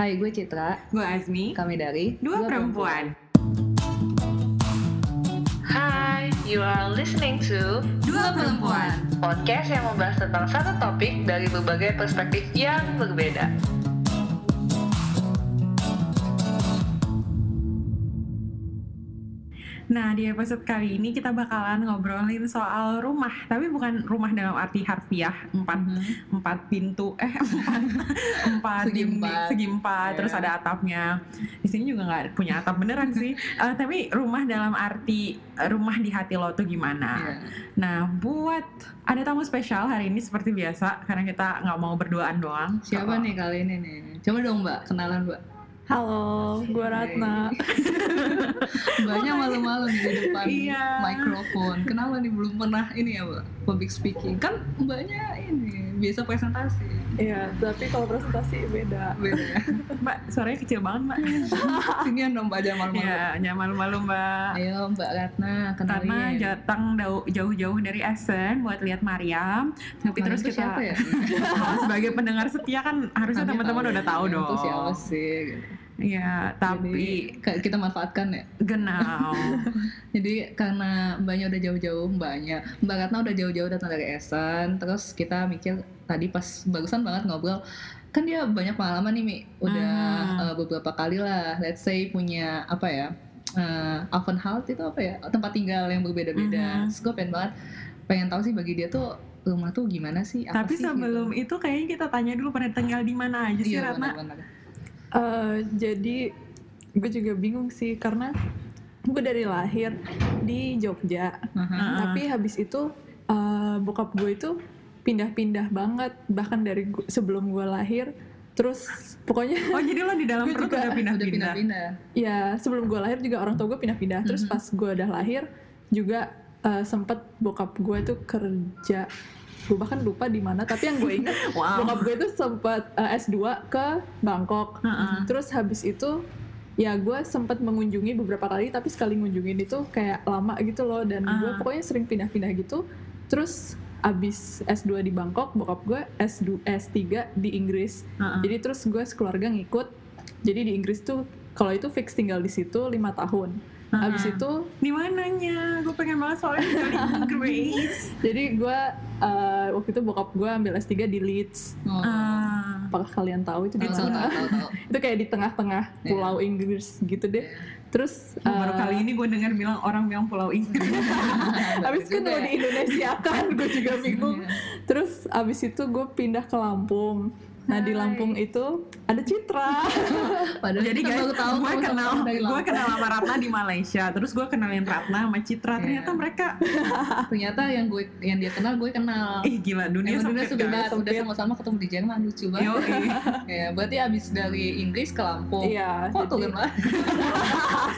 Hai, gue Citra. Gue Azmi. Kami dari Dua Perempuan. Hi, you are listening to Dua Perempuan. podcast yang membahas tentang satu topik dari berbagai perspektif yang berbeda. Nah, di episode kali ini kita bakalan ngobrolin soal rumah, tapi bukan rumah dalam arti harfiah empat Mhm. empat pintu, eh empat empat Segi dinding, empat. segi empat, Iya. terus ada atapnya. Di sini juga nggak punya atap beneran sih, Eh, tapi rumah dalam arti eh, rumah di hati lo tuh gimana? Iya. Nah, buat ada tamu spesial hari ini seperti biasa karena kita nggak mau berduaan doang. Siapa Oh. nih kali ini nih? Coba dong Mbak, kenalan Mbak. Halo, gue Ratna. Mbaknya malu-malu di depan Iya. mikrofon. Kenapa nih belum pernah ini ya Mbak? Public speaking. Kan Mbaknya ini biasa presentasi. Iya, tapi kalau presentasi beda. Beda ya. Mbak, suaranya kecil banget, Mbak. Sinian dong Mbak jangan malu-malu. Iya, jangan malu-malu, Mbak. Ayo Mbak Ratna, Karena kenalin. datang dau- jauh-jauh dari Essen buat lihat Mariam. Tapi Kalian terus kita siapa ya? sebagai pendengar setia kan harusnya teman-teman tahu udah tahu kalian dong. tuh siapa sih? gitu. Iya, tapi Jadi, kita manfaatkan ya. genau. Jadi karena mbaknya udah jauh-jauh, mbaknya Mbak Ratna udah jauh-jauh datang dari Essen, terus kita mikir tadi pas bagusan banget ngobrol, kan dia banyak pengalaman nih Mi, udah Hmm. eh, beberapa kali lah, let's say punya apa ya, uh, Aufenthalt itu apa ya, tempat tinggal yang berbeda-beda. Mhm. Terus gue pengen banget, pengen tahu sih bagi dia tuh rumah tuh gimana sih? Apa tapi sih, sebelum gitu. itu kayaknya kita tanya dulu pernah tinggal di mana aja sih, iya, Ratna? benar-benar. Eh, jadi gue juga bingung sih karena gue dari lahir di Jogja. Heeh. tapi habis itu eh, bokap gue itu pindah-pindah banget bahkan dari gu- sebelum gue lahir. Terus pokoknya Oh, jadi lo di dalam Gue perut juga udah pindah-pindah. ya sebelum gue lahir juga orang tua gue pindah-pindah. Terus Mhm. pas gue udah lahir juga eh, sempet bokap gue tuh kerja gue bahkan lupa di mana tapi yang gue ingat Wow. bokap gue tuh sempat eh, S2 ke Bangkok Heeh. terus habis itu ya gue sempat mengunjungi beberapa kali tapi sekali ngunjungin itu kayak lama gitu loh dan gue Ah. pokoknya sering pindah-pindah gitu terus abis S2 di Bangkok bokap gue S2 S3 di Inggris Heeh. jadi terus gue sekeluarga ngikut jadi di Inggris tuh kalau itu fix tinggal di situ lima tahun abis Heeh. itu di mananya? Gue pengen banget soalnya Inggris. jadi gue eh, waktu itu bokap gue ambil S3 di Leeds Oh. Ah. apakah kalian tahu itu di Tahu, mana tahu, tahu, tahu. itu kayak di tengah-tengah pulau Inggris gitu deh terus Oh, baru eh, kali ini gue dengar bilang orang bilang Pulau Inggris. Abis kan juga mau di Indonesia kan, gue juga bingung. Iya. Terus abis itu gue pindah ke Lampung. Nah di Lampung itu ada Citra. Padahal Jadi guys, baru tahu gue kenal, gue kenal sama Ratna di Malaysia. Terus gue kenalin Ratna sama Citra. Iya. Ternyata mereka, ternyata yang gue yang dia kenal gue kenal ih gila dunia Emang sempit sudah guys. udah sama-sama ketemu di Jerman lucu banget Yoi. ya berarti abis dari Inggris ke Lampung Iya, kok turun lah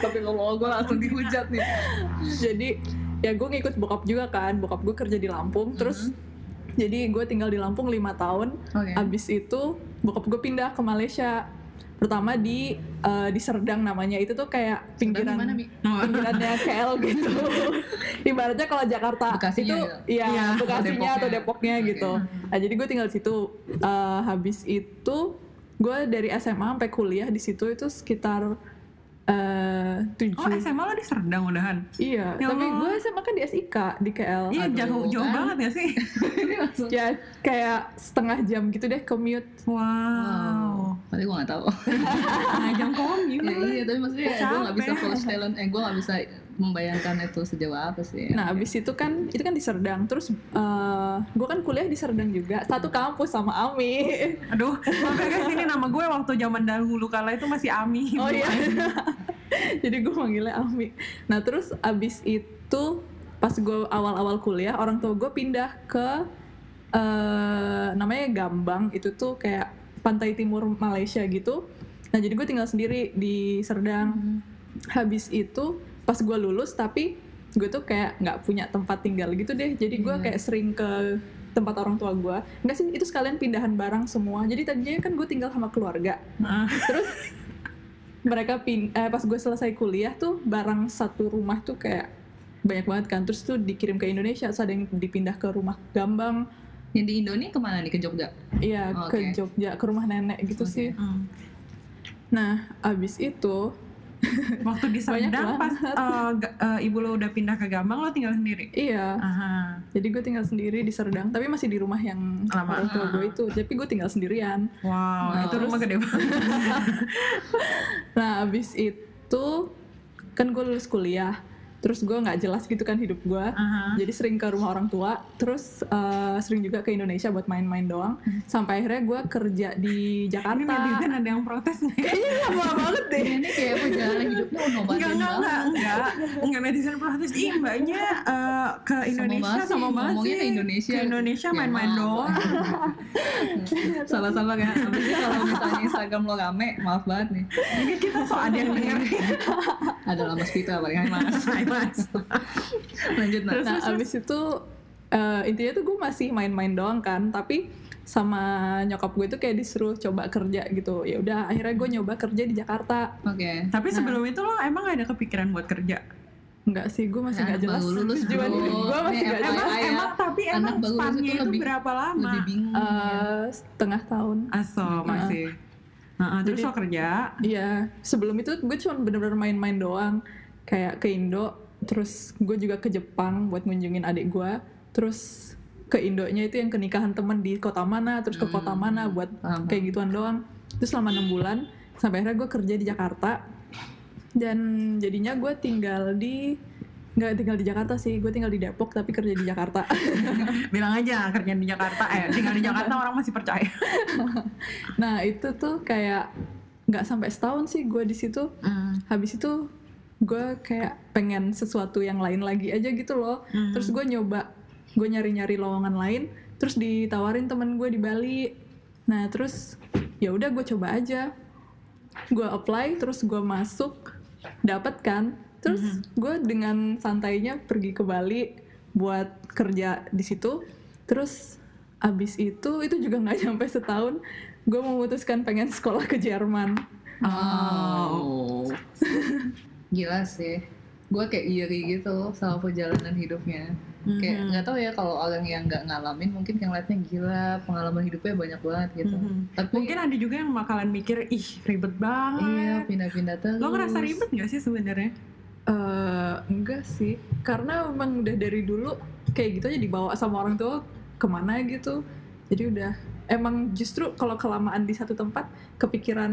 tapi kalau gue langsung dihujat nih Jadi ya gue ngikut bokap juga kan. Bokap gue kerja di Lampung. Terus jadi gue tinggal di Lampung lima tahun. oke Abis itu bokap gue pindah ke Malaysia. Pertama di eh, di Serdang namanya itu tuh kayak pinggiran mana pinggirannya KL gitu. Ibaratnya kalau Jakarta Bekasinya itu Iya, iya Bekasinya atau Depoknya. Depoknya Oke. gitu. Nah, jadi gue tinggal di situ. Eh, habis itu gue dari SMA sampai kuliah di situ itu sekitar eh tujuh. Oh SMA lo di Serdang udahan? Iya, Ya tapi gue SMA kan di SIK di KL. Iya Aduh, jauh jauh kan? banget ya sih? ini langsung Ya kayak setengah jam gitu deh commute. Wow. wow tapi gue gak tahu Nah jam komi. ya iya tapi maksudnya gue gak bisa full talent eh gue gak bisa membayangkan itu sejauh apa sih Nah, abis itu kan itu kan di Serdang. Terus eh gue kan kuliah di Serdang juga, satu kampus sama Ami. Aduh, mampir guys ini nama gue waktu zaman dahulu kala itu masih Ami. Oh iya. Jadi gue manggilnya Ami. Nah terus abis itu pas gue awal-awal kuliah orang tua gue pindah ke eh namanya Gambang itu tuh kayak pantai timur Malaysia gitu. Nah jadi gue tinggal sendiri di Serdang. Habis itu pas gue lulus tapi gue tuh kayak nggak punya tempat tinggal gitu deh. Jadi gue Iya. kayak sering ke tempat orang tua gue. Enggak sih itu sekalian pindahan barang semua. Jadi tadinya kan gue tinggal sama keluarga Ah, terus mereka pin eh, pas gue selesai kuliah tuh barang satu rumah tuh kayak banyak banget kan terus tuh dikirim ke Indonesia terus ada yang dipindah ke rumah Gambang yang di Indo nih ke mana nih ke Jogja iya Oh, ke oke. Jogja ke rumah nenek gitu Oke. sih hmm. Nah, abis itu, Waktu di Serdang pas ga- eh, ibu lo udah pindah ke Gambang lo tinggal sendiri. iya. Aha. Jadi gue tinggal sendiri di Serdang, tapi masih di rumah yang Lama. tua gue itu. Tapi gue tinggal sendirian. Wow, Nah, itu rumah gede banget. Nah, abis itu kan gue lulus kuliah. Terus gue nggak jelas gitu kan hidup gue. Aha. Jadi sering ke rumah orang tua, terus eh, sering juga ke Indonesia buat main-main doang. Sampai akhirnya gue kerja di Ini Jakarta. netizen ada yang protes ya? Kayaknya lama banget deh. ini kayak perjalanan hidupnya udah Enggak, enggak, enggak, enggak, enggak netizen protes. Ih, mbaknya eh, ke Indonesia sama banget sih. ke Indonesia. Ke Indonesia Ya, main-main maaf. doang. sama-sama kan kalau misalnya Instagram lo rame maaf banget nih Mungkin kita so ada yang dengerin. ada lama Pitra paling mas Mas. lanjut nah Nah, abis itu eh, intinya tuh gue masih main-main doang kan, tapi sama nyokap gue tuh kayak disuruh coba kerja gitu. Ya udah, akhirnya gue nyoba kerja di Jakarta. oke Tapi sebelum itu lo emang gak ada kepikiran buat kerja? Enggak sih, gue masih Nah, nggak jelas baru lulus, tujuan hidup gue masih nggak jelas. Emang, ya. emang tapi emang spannya itu itu lebih- berapa lama? lebih bingung Eh, setengah tahun. Aso masih. Heeh, terus Jadi- lo kerja. Iya, sebelum itu gue cuma bener-bener main-main doang. Kayak ke Indo, terus gue juga ke Jepang buat ngunjungin adik gue. Terus ke Indonya itu yang ke nikahan temen di kota mana, terus ke kota Hmm, mana buat paham. kayak gituan doang. Terus selama enam bulan, sampai akhirnya gue kerja di Jakarta. Dan jadinya gue tinggal di nggak tinggal di Jakarta sih, gue tinggal di Depok tapi kerja di Jakarta. Bilang aja kerja di Jakarta. Eh, tinggal di Jakarta orang masih percaya. nah itu tuh kayak nggak sampai setahun sih gue di situ. habis itu gue kayak pengen sesuatu yang lain lagi aja gitu loh. Mhm. terus gue nyoba gue nyari-nyari lowongan lain terus ditawarin temen gue di Bali. Nah terus ya udah gue coba aja. Gue apply terus gue masuk dapat kan. Terus gue dengan santainya pergi ke Bali buat kerja di situ. Terus abis itu itu juga nggak sampai setahun gue memutuskan pengen sekolah ke Jerman. Oh. Gila sih. Gue kayak iri gitu sama perjalanan hidupnya. Kayak Mhm. nggak tahu ya kalau orang yang nggak ngalamin mungkin yang liatnya gila pengalaman hidupnya banyak banget gitu. Mhm. Tapi Mungkin ada juga yang bakalan mikir, ih ribet banget. iya pindah-pindah terus. Lo ngerasa ribet gak sih sebenarnya? Eh enggak sih, karena memang udah dari dulu kayak gitu aja dibawa sama orang tua ke mana gitu. Jadi udah emang justru kalau kelamaan di satu tempat kepikiran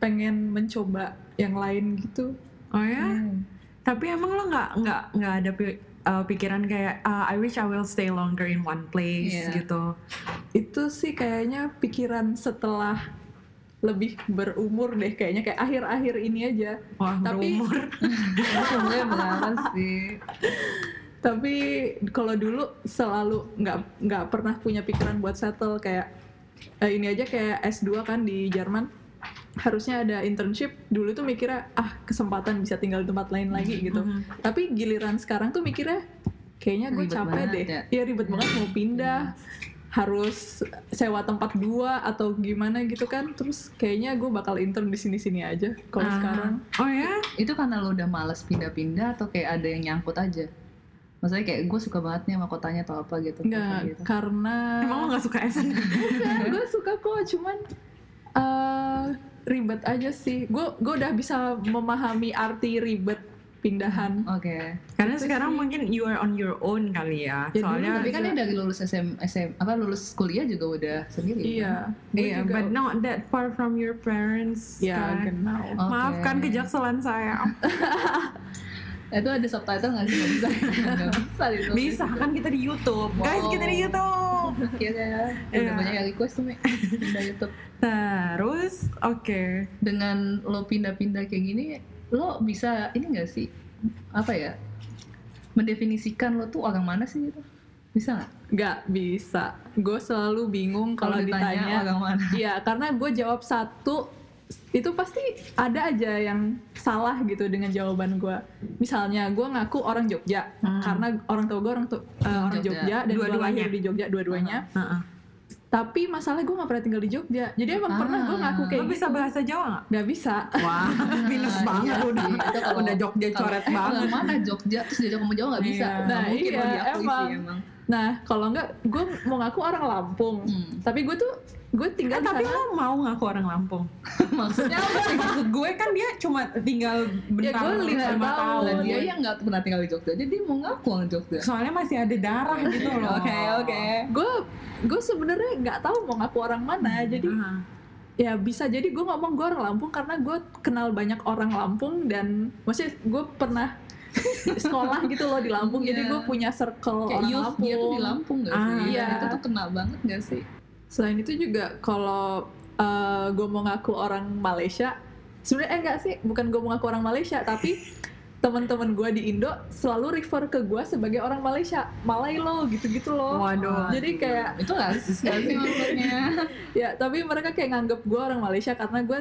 pengen mencoba yang lain gitu. Oh ya? Hmm. Tapi emang lo nggak nggak nggak ada pi- uh, pikiran kayak "Ah, I wish I will stay longer in one place Iya. gitu. Itu sih kayaknya pikiran setelah lebih berumur deh kayaknya kayak akhir-akhir ini aja. Wah Tapi- berumur. Berapa sih? Tapi kalau dulu selalu nggak nggak pernah punya pikiran buat settle kayak eh, ini aja kayak S2 kan di Jerman harusnya ada internship dulu tuh mikirnya ah kesempatan bisa tinggal di tempat lain lagi gitu Mhm. tapi giliran sekarang tuh mikirnya kayaknya gue capek deh ya. iya ribet banget mau pindah harus sewa tempat dua atau gimana gitu kan terus kayaknya gue bakal intern di sini-sini aja kalau Ah. sekarang Oh ya? Itu karena lo udah males pindah-pindah atau kayak ada yang nyangkut aja? Maksudnya kayak gue suka banget nih sama kotanya atau apa gitu. nggak kota gitu. karena Emang lo nggak suka SN? gue suka kok cuman eh, ribet aja sih gue gue udah bisa memahami arti ribet pindahan Oke. Karena Itu sekarang sih. mungkin you are on your own kali ya. Ya, dulu Soalnya Tapi kan dia dari lulus SM, SM apa lulus kuliah juga udah sendiri. kan? iya gue Iya, juga but not that far from your parents. ya kan? genau Oke. Maafkan kejakselan saya. Itu ada subtitle nggak sih? Nggak bisa. Bisa kan kita di YouTube. Guys, Wow. kita di YouTube. Kira ya. Udah Iya. banyak yang request tuh, Mi. Pindah YouTube. Terus, oke. Dengan lo pindah-pindah kayak gini, lo bisa ini nggak sih? Apa ya? Mendefinisikan lo tuh orang mana sih gitu? Bisa nggak? nggak bisa gue selalu bingung kalau ditanya orang mana? Iya, karena gue jawab satu itu pasti ada aja yang salah gitu dengan jawaban gue. Misalnya gue ngaku orang Jogja Hmm. karena orang tua gue orang tu- eh, orang Jogja. Jogja, dan gue Dua-duanya. lahir di Jogja dua-duanya. Heeh. Tapi masalah gue nggak pernah tinggal di Jogja. Jadi emang Ah. pernah gue ngaku kayak Lo bisa gitu. bahasa Jawa nggak? Nggak bisa. Wah, minus Nah, banget iya udah. kalau- udah Jogja kalau- coret eh, banget. orang mana Jogja terus diajak ngomong Jawa nggak bisa. Iya. Nggak Nah, mungkin iya, diakui emang. sih emang. Nah, kalau enggak, gue mau ngaku orang Lampung. Hmm. Tapi gue tuh, gue Eh, tinggal di tapi sana. lo mau ngaku orang Lampung? Maksudnya? Maksud gue kan dia cuma tinggal bentar gue lima tahun. tahun. Dia yang nggak pernah tinggal di Jogja, jadi dia mau ngaku orang Jogja. Soalnya masih ada darah gitu loh. Oke oke. Gue gue sebenarnya nggak tahu mau ngaku orang mana. Jadi Aha. ya bisa jadi gue ngomong gue orang Lampung karena gue kenal banyak orang Lampung dan maksudnya gue pernah sekolah gitu loh di Lampung. Jadi Iya. gue punya circle Kayak orang youth Lampung. dia tuh di Lampung gak sih? Ah, iya. Itu tuh kena banget gak sih? Selain itu juga kalau gue mau ngaku orang Malaysia, sebenarnya eh, enggak sih, bukan gue mau ngaku orang Malaysia, tapi teman-teman gue di Indo selalu refer ke gue sebagai orang Malaysia, Malay lo gitu-gitu loh. Waduh. Jadi kayak itu rasis gak sih maksudnya? ya tapi mereka kayak nganggep gue orang Malaysia karena gue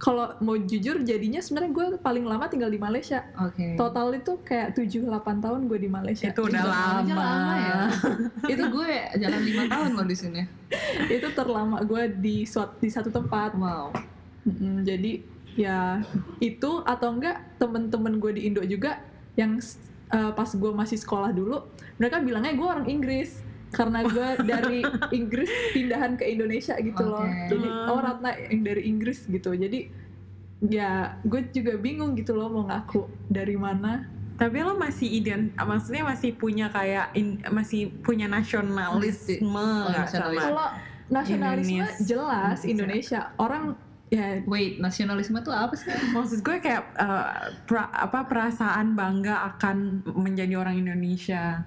kalau mau jujur jadinya sebenarnya gue paling lama tinggal di Malaysia. Oke. Total itu kayak 7-8 tahun gue di Malaysia. Itu udah lama. lama ya. itu gue jalan lima tahun loh di sini. itu terlama gue di suat, di satu tempat. Wow. Mm, jadi ya itu atau enggak temen-temen gue di Indo juga yang uh, pas gue masih sekolah dulu mereka bilangnya gue orang Inggris karena gue dari Inggris pindahan ke Indonesia gitu loh Oke. jadi oh Ratna yang dari Inggris gitu jadi ya gue juga bingung gitu loh mau ngaku dari mana Tapi lo masih ident, maksudnya masih punya kayak in- masih punya nasionalisme Oh, nasionalis. kalau nasionalisme Indonesia. jelas Indonesia. Indonesia orang ya Wait, nasionalisme tuh apa sih? Maksud gue kayak eh, pra- apa perasaan bangga akan menjadi orang Indonesia.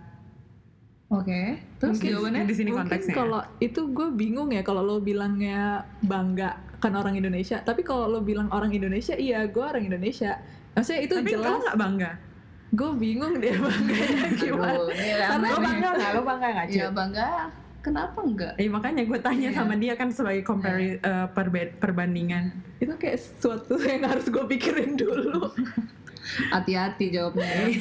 Oke. Terus Mungkin jawabannya? di sini Mungkin konteksnya. kalau itu gue bingung ya kalau lo bilangnya bangga kan orang Indonesia. Tapi kalau lo bilang orang Indonesia, iya gue orang Indonesia. Maksudnya itu Tapi jelas. nggak bangga? Gue bingung deh bangganya gimana. Aduh, ini Karena lo bangga nggak? Lo bangga nggak? Cil? Ya bangga. Kenapa enggak? Eh, makanya gue tanya Iya. sama dia kan sebagai compare eh, perbe- perbandingan. Itu kayak sesuatu yang harus gue pikirin dulu. Hati-hati jawabnya.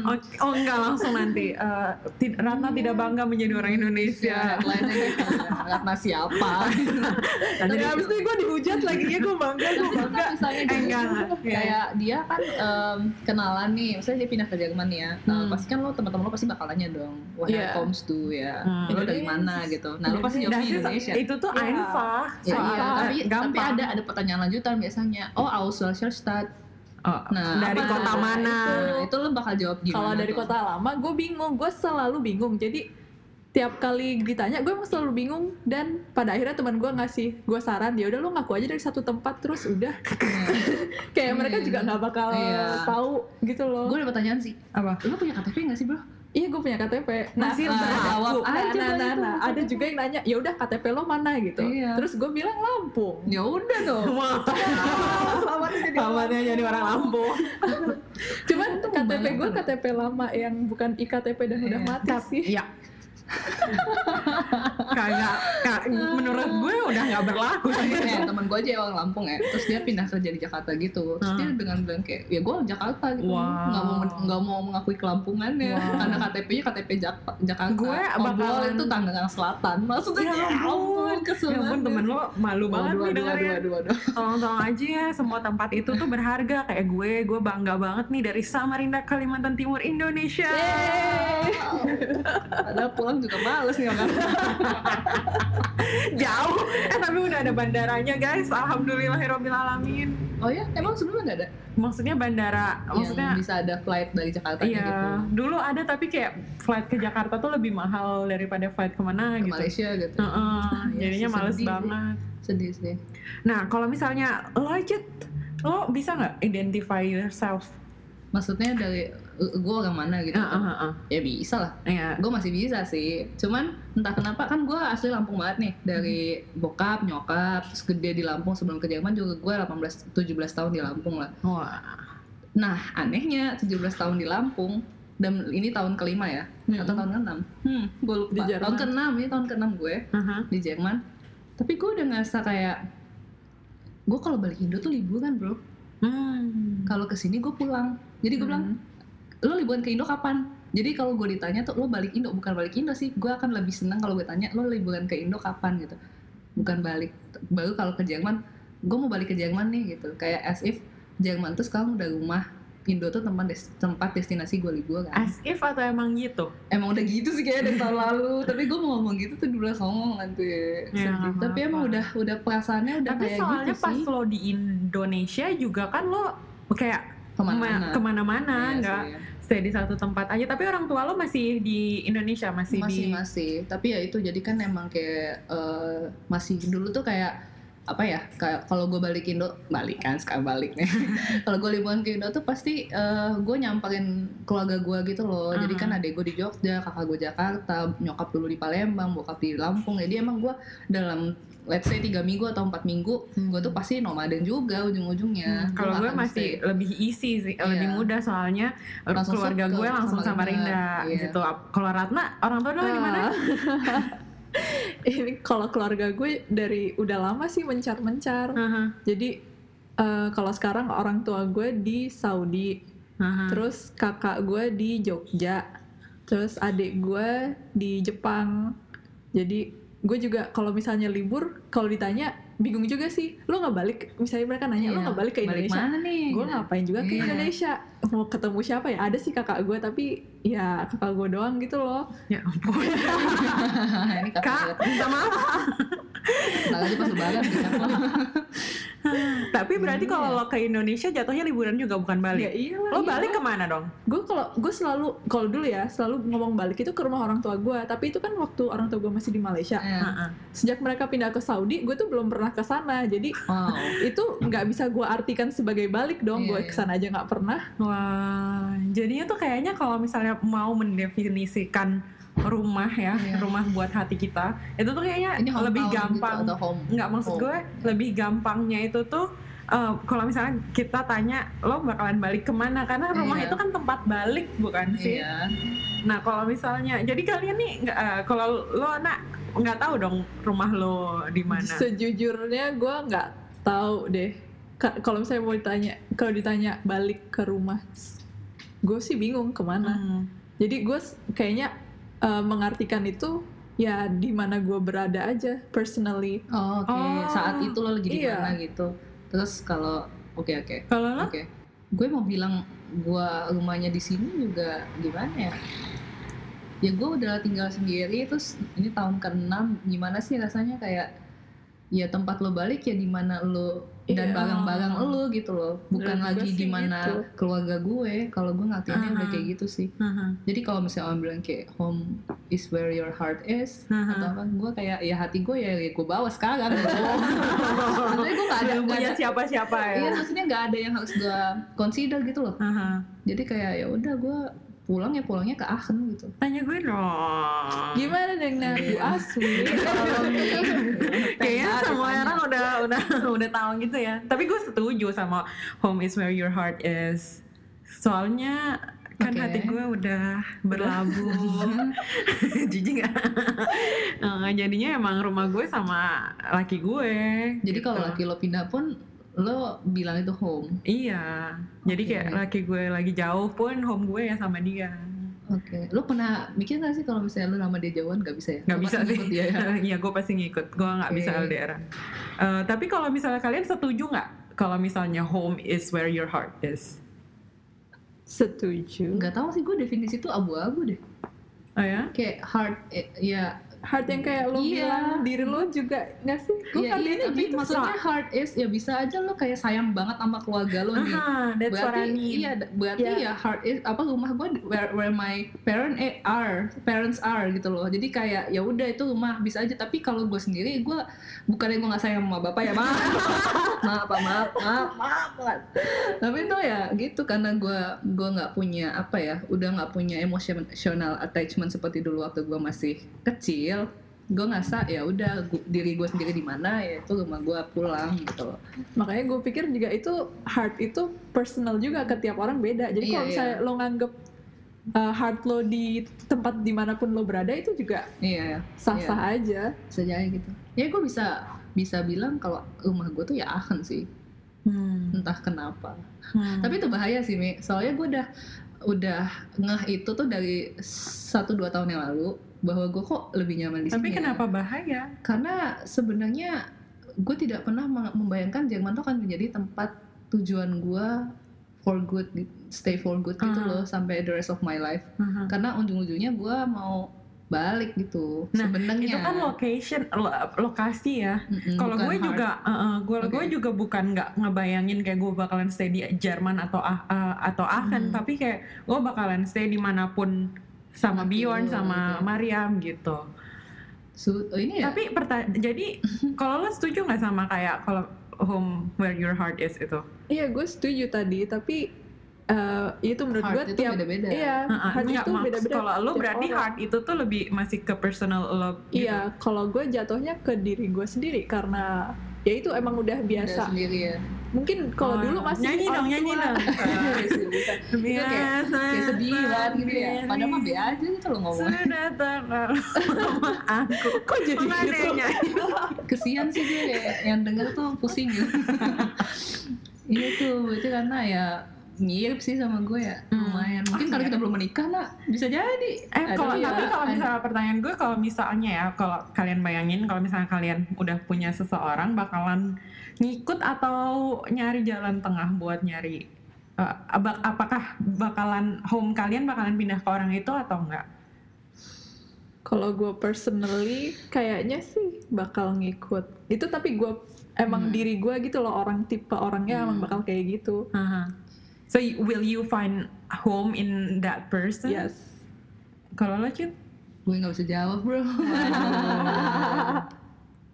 Oh, oh enggak langsung nanti. Eh, tid- Ratna tidak bangga menjadi orang Ya, Indonesia. headline-nya gitu. Ratna siapa? Nah, Tapi abis itu gue dihujat lagi ya gue bangga, gue kan bangga. misalnya Eh, gitu, enggak lah. Iya. kayak dia kan em, kenalan nih, misalnya dia pindah ke Jerman ya. Nah, Hmm. pasti kan lo teman-teman lo pasti bakal nanya dong, wah Iya. comes to ya, Hmm. lo dari mana gitu. Nah, lo pasti Nah, jawabnya sih, Indonesia. itu tuh Iya. einfach. Ya, soal iya, tapi tapi ada ada pertanyaan lanjutan biasanya. Oh, aus Stadt. Oh, Nah, dari apa kota mana? Nah, itu lo bakal jawab gimana? Kalau dari tuh? kota lama, gue bingung. Gue selalu bingung. Jadi tiap kali ditanya, gue emang selalu bingung. Dan pada akhirnya teman gue ngasih gue saran, ya udah lo ngaku aja dari satu tempat terus udah. Kayak Iya. mereka juga nggak bakal Iya. tahu gitu loh. Gue ada pertanyaan sih. Apa? Lo punya KTP nggak sih, Bro? Iya gue punya KTP. Nah, Masih nah, jawab nah, aja nah, nah, itu. nah, ada juga yang nanya, ya udah KTP lo mana gitu. Iya. Terus gue bilang Lampung. Ya udah dong. Wah, Selamatnya jadi selamatnya jadi orang Lampung. Cuman KTP gue. KTP lama yang bukan iktp dan udah Iya. mati sih. Iya. Kagak, ka- menurut gue udah nggak berlaku. ya temen gue aja orang Lampung ya terus dia pindah kerja di Jakarta gitu terus Hmm. dia dengan bilang kayak ya gue Jakarta gitu Wow. nggak mau nggak mau mengakui kelampungannya Wow. karena KTP-nya KTP Jak- Jakarta Gue bakalan- itu Tangerang Selatan maksudnya Ya ya ampun, kesel Ya ampun temen lo malu banget nih aduh, dengarnya. aduh, aduh, aduh. Tolong-tolong aja ya, semua tempat itu tuh berharga kayak gue. Gue bangga banget nih dari Samarinda, Kalimantan Timur, Indonesia. Padahal pulang juga males nih orang Jauh. Eh tapi udah ada bandaranya guys. Alhamdulillahirobbilalamin. oh ya emang sebelumnya nggak ada Maksudnya bandara, maksudnya yang bisa ada flight dari Jakarta Iya, gitu dulu ada tapi kayak flight ke Jakarta tuh lebih mahal daripada flight ke mana ke gitu. Malaysia gitu Heeh, Iya jadinya males sedih banget. sedih sih Nah, kalau misalnya lo aja, lo bisa nggak identify yourself? maksudnya dari gue orang mana gitu Heeh, heeh. ya bisa lah Iya. gue masih bisa sih cuman entah kenapa kan gue asli Lampung banget nih dari bokap nyokap terus gede di Lampung sebelum ke Jerman juga gue 18 17 tahun di Lampung lah Wah. nah anehnya 17 tahun di Lampung dan ini tahun kelima ya Hmm. atau tahun keenam hmm gue lupa Di Jerman. tahun keenam ini tahun keenam gue Aha. di Jerman tapi gue udah ngerasa kayak gue kalau balik Indo tuh liburan bro Hmm. kalau ke sini gue pulang jadi gue bilang lo liburan ke Indo kapan? Jadi kalau gue ditanya tuh lo balik Indo? Bukan balik Indo sih gue akan lebih senang kalau gue tanya lo liburan ke Indo kapan? gitu. Bukan balik baru kalau ke Jerman gue mau balik ke Jerman nih gitu. Kayak as if Jerman tuh sekarang udah rumah Indo tuh tempat des- tempat destinasi gue liburan. As if atau emang gitu? emang udah gitu sih kayak dari tahun lalu. Tapi gue mau ngomong gitu tuh dulu ngomong nanti. Ya, nggak tapi emang udah udah perasaannya udah Tapi kayak soalnya gitu pas sih. lo di Indonesia juga kan lo kayak ke mana-mana. Ma- ke mana-mana Iya nggak stay di satu tempat aja. Tapi orang tua lo masih di Indonesia masih, masih di masih. Tapi ya itu jadi kan emang kayak eh, masih dulu tuh kayak apa ya kalau gue balik Indo balik kan sekarang balik nih kalau gue liburan ke Indo tuh pasti eh, gue nyamperin keluarga gue gitu loh jadi kan Ah. adek gue di Jogja kakak gue Jakarta nyokap dulu di Palembang bokap di Lampung jadi emang gue dalam let's say tiga minggu atau empat minggu gue tuh pasti nomaden juga ujung-ujungnya Hmm, kalau gue masih stay. lebih easy sih, lebih Iya. mudah soalnya Langsung keluarga gue langsung Samarinda, Samarinda iya. gitu. Kalau Ratna, orang tua lo di mana? Ini kalau keluarga gue dari udah lama sih mencar-mencar. Haha, jadi eh, kalau sekarang orang tua gue di Saudi. Haha. terus kakak gue di Jogja. Terus adik gue di Jepang. Jadi gue juga kalau misalnya libur kalau ditanya bingung juga sih. Lo nggak balik? Misalnya mereka nanya lo Iya. nggak balik ke balik Indonesia? mana nih? Gue ngapain juga ke Iya. Indonesia? Mau ketemu siapa ya? Ada sih kakak gue tapi ya kakak gue doang gitu loh Ya ampun. ini kakak Kak, minta maaf. Aja pas lebaran bisa Tapi berarti Iya. kalau lo ke Indonesia jatuhnya liburan juga bukan ya balik. iyalah Lo iya. balik ke mana dong? gue kalau gue selalu kalau dulu ya selalu ngomong balik itu ke rumah orang tua gue tapi itu kan waktu orang tua gue masih di Malaysia Iya. Heeh. sejak mereka pindah ke Saudi gue tuh belum pernah ke sana jadi wow itu nggak bisa gue artikan sebagai balik dong Iya, gue iya. ke sana aja nggak pernah Wah, jadinya tuh kayaknya kalau misalnya mau mendefinisikan rumah ya, Iya. rumah buat hati kita, itu tuh kayaknya ini lebih hometown gampang. gitu, Nggak maksud home. gue lebih gampangnya itu tuh eh, kalau misalnya kita tanya lo bakalan balik ke mana karena rumah Iya. itu kan tempat balik bukan sih? iya Nah kalau misalnya jadi kalian nih eh, kalau lo nak nggak tahu dong rumah lo di mana? sejujurnya gue nggak tahu deh Ka- kalau misalnya mau ditanya kalau ditanya balik ke rumah gue sih bingung ke mana. Hmm. jadi gue kayaknya eh, mengartikan itu ya di mana gue berada aja personally. Oh, oke. Oh, saat itu lo lagi di iya. mana gitu. Terus kalau oke oke. Kalau lo? oke. Gue mau bilang gue rumahnya di sini juga gimana ya? Ya gue udah tinggal sendiri terus ini tahun ke-6 gimana sih rasanya? Kayak ya tempat lo balik ya di mana lo dan Iya. barang-barang lo gitu loh bukan lagi di mana gitu. keluarga gue kalau gue ngertiinnya udah Aha. kayak gitu sih Haha. jadi kalau misalnya orang bilang kayak home is where your heart is Haha. atau apa gue kayak ya hati gue ya, ya gue bawa sekarang maksudnya gue gak ada nggak punya siapa-siapa ya? iya maksudnya nggak ada yang harus gue consider gitu loh Haha. jadi kayak ya udah gue pulang ya pulangnya ke Aachen gitu Tanya gue dong. gimana dengan Bu Asmi Kayaknya semua orang udah udah udah tahu gitu ya. Tapi gue setuju sama home is where your heart is. Soalnya kan Oke. hati gue udah berlabuh. Jijik gak? Eh, jadinya emang rumah gue sama laki gue. jadi kalau Gitu. laki lo pindah pun lo bilang itu home Iya. Jadi kayak laki gue lagi jauh pun home gue ya sama dia. oke lo pernah mikir gak sih kalau misalnya lo nama dia jauhan gak bisa ya Nggak Lo bisa sih. ya Iya, gue pasti ngikut. Gue nggak bisa Oke. LDR. Eh, tapi kalau misalnya kalian setuju nggak kalau misalnya home is where your heart is? setuju nggak tahu sih gue definisi itu abu-abu deh Oh ya? kayak heart eh, ya heart yang kayak lo Iya. bilang diri lo juga nggak sih gue Iya, iya, ngertiinnya tapi gitu maksudnya heart is ya bisa aja lo kayak sayang banget sama keluarga lo nih. Aha, that's what I berarti mean. iya berarti Iya. ya heart is apa rumah gue where, where my parent eh, are parents are gitu loh jadi kayak ya udah itu rumah bisa aja tapi kalau gue sendiri gue bukannya gue nggak sayang sama bapak ya maaf maaf maaf maaf maaf banget. tapi itu ya gitu karena gue gue nggak punya apa ya udah nggak punya emotional attachment seperti dulu waktu gue masih kecil gue ngerasa ya udah diri gue sendiri di mana ya itu rumah gue pulang gitu loh. Makanya gue pikir juga itu heart itu personal juga ke tiap orang beda. Jadi Iya, kalau iya. misalnya lo nganggep uh, heart lo di tempat di mana pun lo berada itu juga iya sah-sah aja. Bisa jadi gitu. Ya gue bisa bisa bilang kalau rumah gue tuh ya Aachen sih. Hmm. entah kenapa. Hmm. tapi itu bahaya sih Mi. Soalnya gue udah udah ngeh itu tuh dari satu dua tahun yang lalu bahwa gue kok lebih nyaman di Tapi sini ya. kenapa bahaya? karena sebenarnya gue tidak pernah membayangkan Jerman tuh akan menjadi tempat tujuan gue for good stay for good gitu Ah. loh sampai the rest of my life Aha. karena ujung-ujungnya gue mau balik gitu Nah, sebenarnya itu kan location lo- lokasi ya Mm-mm, kalau gue juga gue gue Oke. juga bukan nggak ngebayangin kayak gue bakalan stay di Jerman atau ah- atau Aachen Hmm. tapi kayak gue bakalan stay di mana pun sama Bjorn sama. Mariam gitu Su- oh, ini ya tapi jadi kalau lo setuju nggak sama kayak kalau home where your heart is itu Iya, gue setuju tadi, tapi eh, itu menurut gue tiap beda-beda. Iya, Heeh, heart nggak, itu beda-beda. kalau lo berarti orang. heart itu tuh lebih masih ke personal lo gitu. Iya, kalau gue jatuhnya ke diri gue sendiri karena ya itu emang udah Udah biasa. sendiri ya. Mungkin kalau Oh, dulu masih nyanyi dong nyanyi dong. Itu kayak, kayak sedih banget gitu ya. padahal mah be aja gitu loh ngomongnya. Sudah terlalu. Aku Kok jadi gitu? kesian sih kayak yang denger tuh pusing gitu. Iya tuh itu karena ya mirip sih sama gue ya Hmm. lumayan mungkin Oh, kalau iya. kita belum menikah nak bisa jadi Eh Ada kalau ya, tapi kalau ada. misalnya pertanyaan gue kalau misalnya ya kalau kalian bayangin kalau misalnya kalian udah punya seseorang bakalan ngikut atau nyari jalan tengah buat nyari aba- apakah bakalan home kalian bakalan pindah ke orang itu atau enggak? Kalau gue personally kayaknya sih bakal ngikut. Itu tapi gue emang Hmm. diri gue gitu loh orang tipe orangnya emang Hmm. bakal kayak gitu. Aha. So will you find home in that person? Yes. Kalau lo Cid? gue nggak bisa jawab bro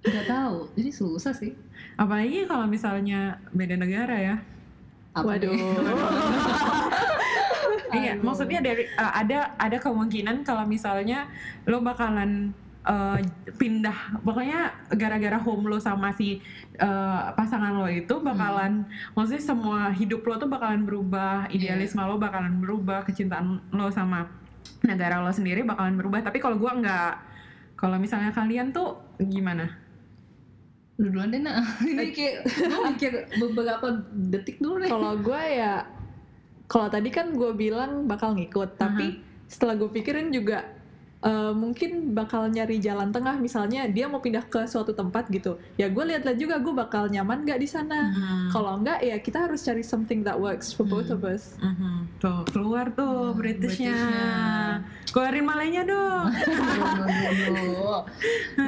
nggak tahu jadi susah sih Apalagi kalau misalnya beda negara ya. Apa Waduh. Iya, maksudnya dari uh, ada ada kemungkinan kalau misalnya lo bakalan uh, pindah, pokoknya gara-gara home lo sama si uh, pasangan lo itu bakalan, maksudnya semua hidup lo tuh bakalan berubah, idealisme lo bakalan berubah, kecintaan lo sama negara lo sendiri bakalan berubah. Tapi kalau gua nggak, kalau misalnya kalian tuh gimana? lu duluan deh nak. Ini kayak gue mikir beberapa detik dulu deh. Kalau gue ya, kalau tadi kan gue bilang bakal ngikut, tapi setelah gue pikirin juga eh, mungkin bakal nyari jalan tengah. Misalnya dia mau pindah ke suatu tempat gitu, ya gue lihat-lihat juga gue bakal nyaman nggak di sana. Hmm. Kalau enggak ya kita harus cari something that works for both Hmm. of us. Mhm. Tuh keluar tuh Hmm, Britishnya. Britishnya. Keluarin Malaynya dong. Aduh,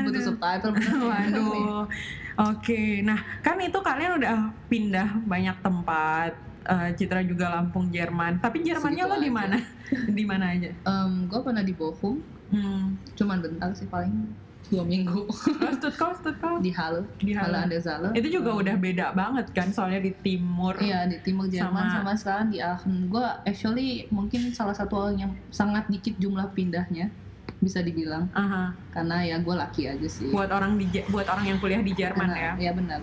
butuh subtitle. Waduh. Oke, nah kan itu kalian udah pindah banyak tempat. Eh, Citra juga Lampung, Jerman. Tapi Jermannya Segitu lo di mana? di mana aja? Em, gue pernah di Bochum Hmm. cuman bentar sih paling dua minggu Oh, Stuttgart. di Halle Di Halle der Saale Itu juga Em, udah beda banget kan, soalnya di timur. Iya di timur Jerman Sama- sama, sekarang di Aachen. Gue actually mungkin salah satu orang yang sangat dikit jumlah pindahnya bisa dibilang Aha. karena ya gue laki aja sih. Buat orang di buat orang yang kuliah di Jerman ya. Iya benar.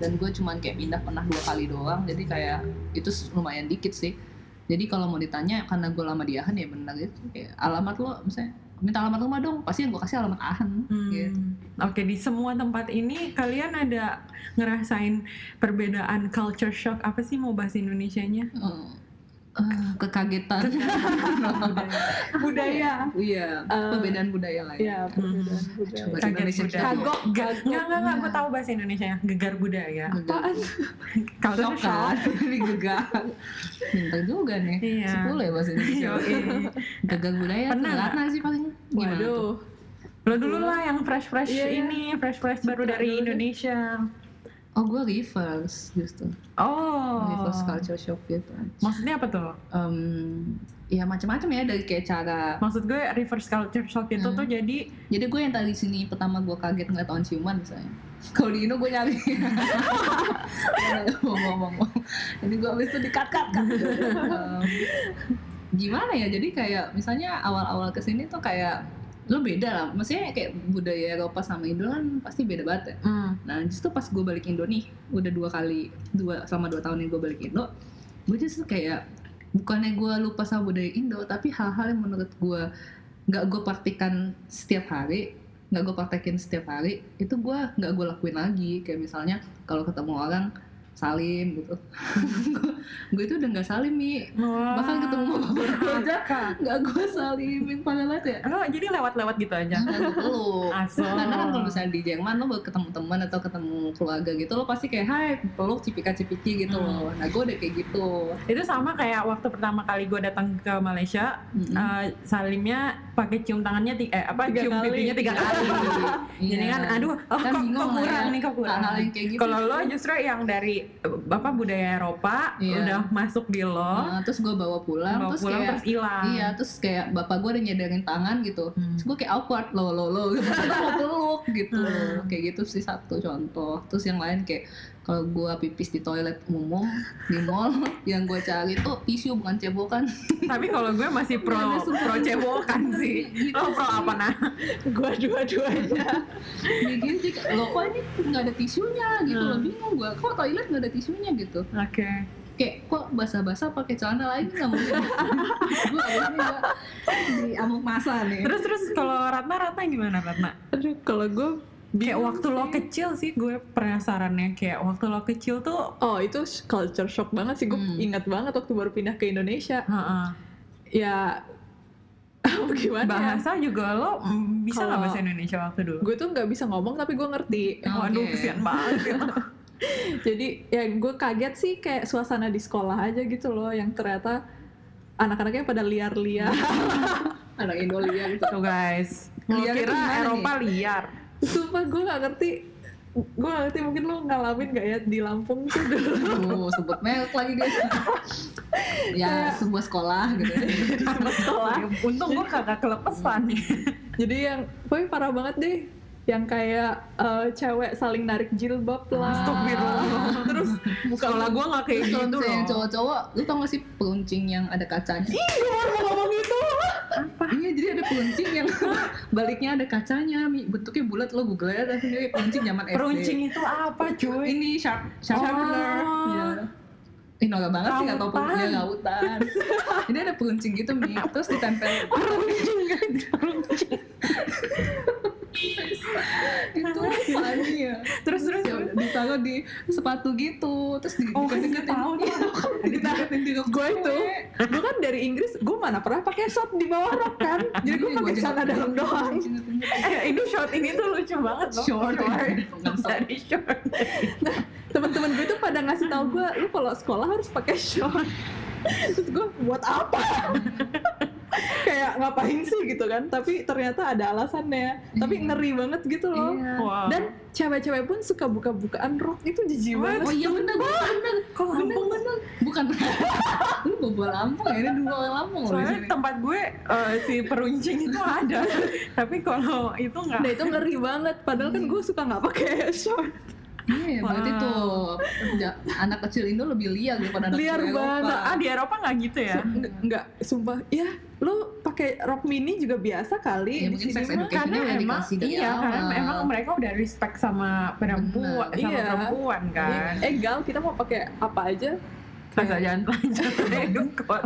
Dan gue cuman kayak pindah pernah dua kali doang. Jadi kayak itu lumayan dikit sih. Jadi kalau mau ditanya karena gue lama di Aachen ya benar gitu. Kayak alamat lo misalnya minta alamat rumah dong pasti yang gue kasih alamat Aachen Hmm. gitu. Oke, di semua tempat ini kalian ada ngerasain perbedaan culture shock apa sih mau bahasa Indonesianya? Eh, eh, kekagetan Budaya. iya Eh, perbedaan budaya lah ya Iya, perbedaan Coba budaya. Indonesia budaya. Kagok, Ga- kagok. Enggak, enggak, enggak, gue tahu bahasa Indonesia Gegar budaya Apaan? Shock kan? Ini gegar. Pintar juga nih. Iya. Sepuluh ya bahasa Indonesia. Yoi. Gegar budaya Pernah nggak? Sih paling gimana tuh? Waduh. Lo dulu lah yang fresh-fresh Iya, iya. ini Fresh-fresh baru Citra dari. Indonesia Oh gue reverse justru. Oh Reverse culture shock gitu. Maksudnya apa tuh? Em, ya macam-macam ya dari kayak cara. Maksud gue reverse culture shock itu Hmm. tuh jadi Jadi gue yang tadi sini pertama gue kaget ngeliat tahun ciuman misalnya. Kalau di Indo gue nyari. Ngomong-ngomong. Jadi gue abis itu dikat kat kat. Em, gimana ya? Jadi kayak misalnya awal-awal ke sini tuh kayak lo beda lah. Maksudnya kayak budaya Eropa sama Indo kan pasti beda banget ya. hmm, Nah justru pas gue balik Indo nih, udah dua kali, dua selama dua tahun ini gue balik Indo, gue justru kayak bukannya gue lupa sama budaya Indo, tapi hal-hal yang menurut gue nggak gue praktikan setiap hari, nggak gue praktekin setiap hari, itu gue nggak gue lakuin lagi. Kayak misalnya kalau ketemu orang, salim gitu gue itu udah nggak salim mi Wah. bahkan ketemu bapak gue aja nggak gue salimin padahal ya Oh, jadi lewat-lewat gitu aja. Nggak gue peluk Asal. karena kan kalau misalnya di Jerman lo baru ketemu teman atau ketemu keluarga gitu lo pasti kayak hai peluk cipika cipiki gitu Hmm. loh nah gue udah kayak gitu Itu sama kayak waktu pertama kali gue datang ke Malaysia, Mm-mm. eh, salimnya pakai cium tangannya eh apa Tiga cium kali. pipinya tiga kali. Jadi Iya. kan aduh, oh, Kan kok, kok lah kurang ya. nih, kok kurang. Kayak gitu Kalau lo justru yang dari apa budaya Eropa Iya. udah masuk di lo, Nah, terus gue bawa pulang bawa terus pulang kayak terus hilang. Iya, terus kayak bapak gue udah nyadarin tangan gitu. Hmm. Terus gue kayak awkward, lo lo lo, gitu. Mau peluk gitu. Hmm. Kayak gitu sih satu contoh. Terus yang lain kayak kalau gue pipis di toilet umum di mall, yang gue cari tuh tisu bukan cebokan. Tapi kalau gue masih pro Iya, pro cebokan sih. Gitu Lo pro sih. apa nah? gue dua-duanya gitu, sih, lo kok ini nggak ada tisunya gitu. Lo Hmm. bingung gue, kok toilet nggak ada tisunya gitu. Oke. Kayak kok basah-basah pakai celana lagi nggak mungkin. gue akhirnya di amuk masa nih. Terus terus kalau Ratna Ratna gimana Ratna? aduh kalau gue Kayak bingung waktu lo kecil sih gue penasarannya kayak waktu lo kecil tuh Oh itu culture shock banget sih gue Hmm. ingat banget waktu baru pindah ke Indonesia heeh, ya gimana ya bahasa juga lo bisa nggak bahasa Indonesia waktu dulu? gue tuh nggak bisa ngomong tapi gue ngerti Waduh Oke. kesian banget. ya. jadi ya gue kaget sih kayak suasana di sekolah aja gitu loh yang ternyata anak-anaknya pada liar-liar Anak Indo liar gitu. Tuh guys, lo kira Eropa liar. Sumpah gue nggak ngerti gue nggak ngerti mungkin lo ngalamin gak ya di Lampung tuh dulu sebut merek lagi dia. ya, sebuah sekolah gitu. sama sekolah Untung gue kagak kelepesan jadi yang pokoknya parah banget deh yang kayak eh, cewek saling narik jilbab lah Astagfirullah. terus Sekolah gue nggak kayak gitu loh. cowok-cowok, lu tau gak sih peluncing yang ada kacanya? gue mau ngomong itu Iya, jadi ada peluncing yang baliknya ada kacanya, bentuknya bulat lo google aja sendiri peluncing zaman SD. Peruncing itu apa cuy? Ini sharp, sharp Oh. sharpener. Iya. Ih, noga banget sih gak tau Rautan. peluncingnya lautan. Ini ada peluncing gitu, Mi. Terus ditempel. Peruncing kan? Peruncing. itu funny ya. Terus terus. Ditaruh di sepatu gitu, terus di Oh, deket-deketin. tahu Iya, di rok gue itu gue kan dari Inggris gue mana pernah pakai short di bawah rok kan jadi gue Iya, pakai celana dalam doang Eh, ini short ini tuh lucu banget loh. Short. Dari short. teman-teman gue tuh pada ngasih tahu gue lu kalau sekolah harus pakai short terus gue buat apa kayak ngapain sih gitu kan tapi ternyata ada alasannya tapi Iya. ngeri banget gitu loh Iya. Wow. dan cewek-cewek pun suka buka-bukaan rok itu jijik What? banget Oh iya bener, bener. Kok Lampung? bener. Bukan. Lu bawa Lampung ya, ini dua orang Lampung Soalnya tempat gue eh, si peruncing itu ada, tapi kalau itu nggak. nah itu ngeri banget padahal kan gue suka nggak pakai short Iya, berarti Wow. tuh ja- anak kecil Indo lebih liar daripada anak Liar kecil Eropa. banget. Ah di Eropa nggak gitu ya? Nggak- nggak sumpah ya lu pakai rok mini juga biasa Ya, kali di mungkin sini mah. education. Karena udah emang iya kan awal. emang mereka udah respect sama perempuan sama Iya. perempuan kan. Eh gal kita mau pakai apa aja Asal jangan telanjang deh kok.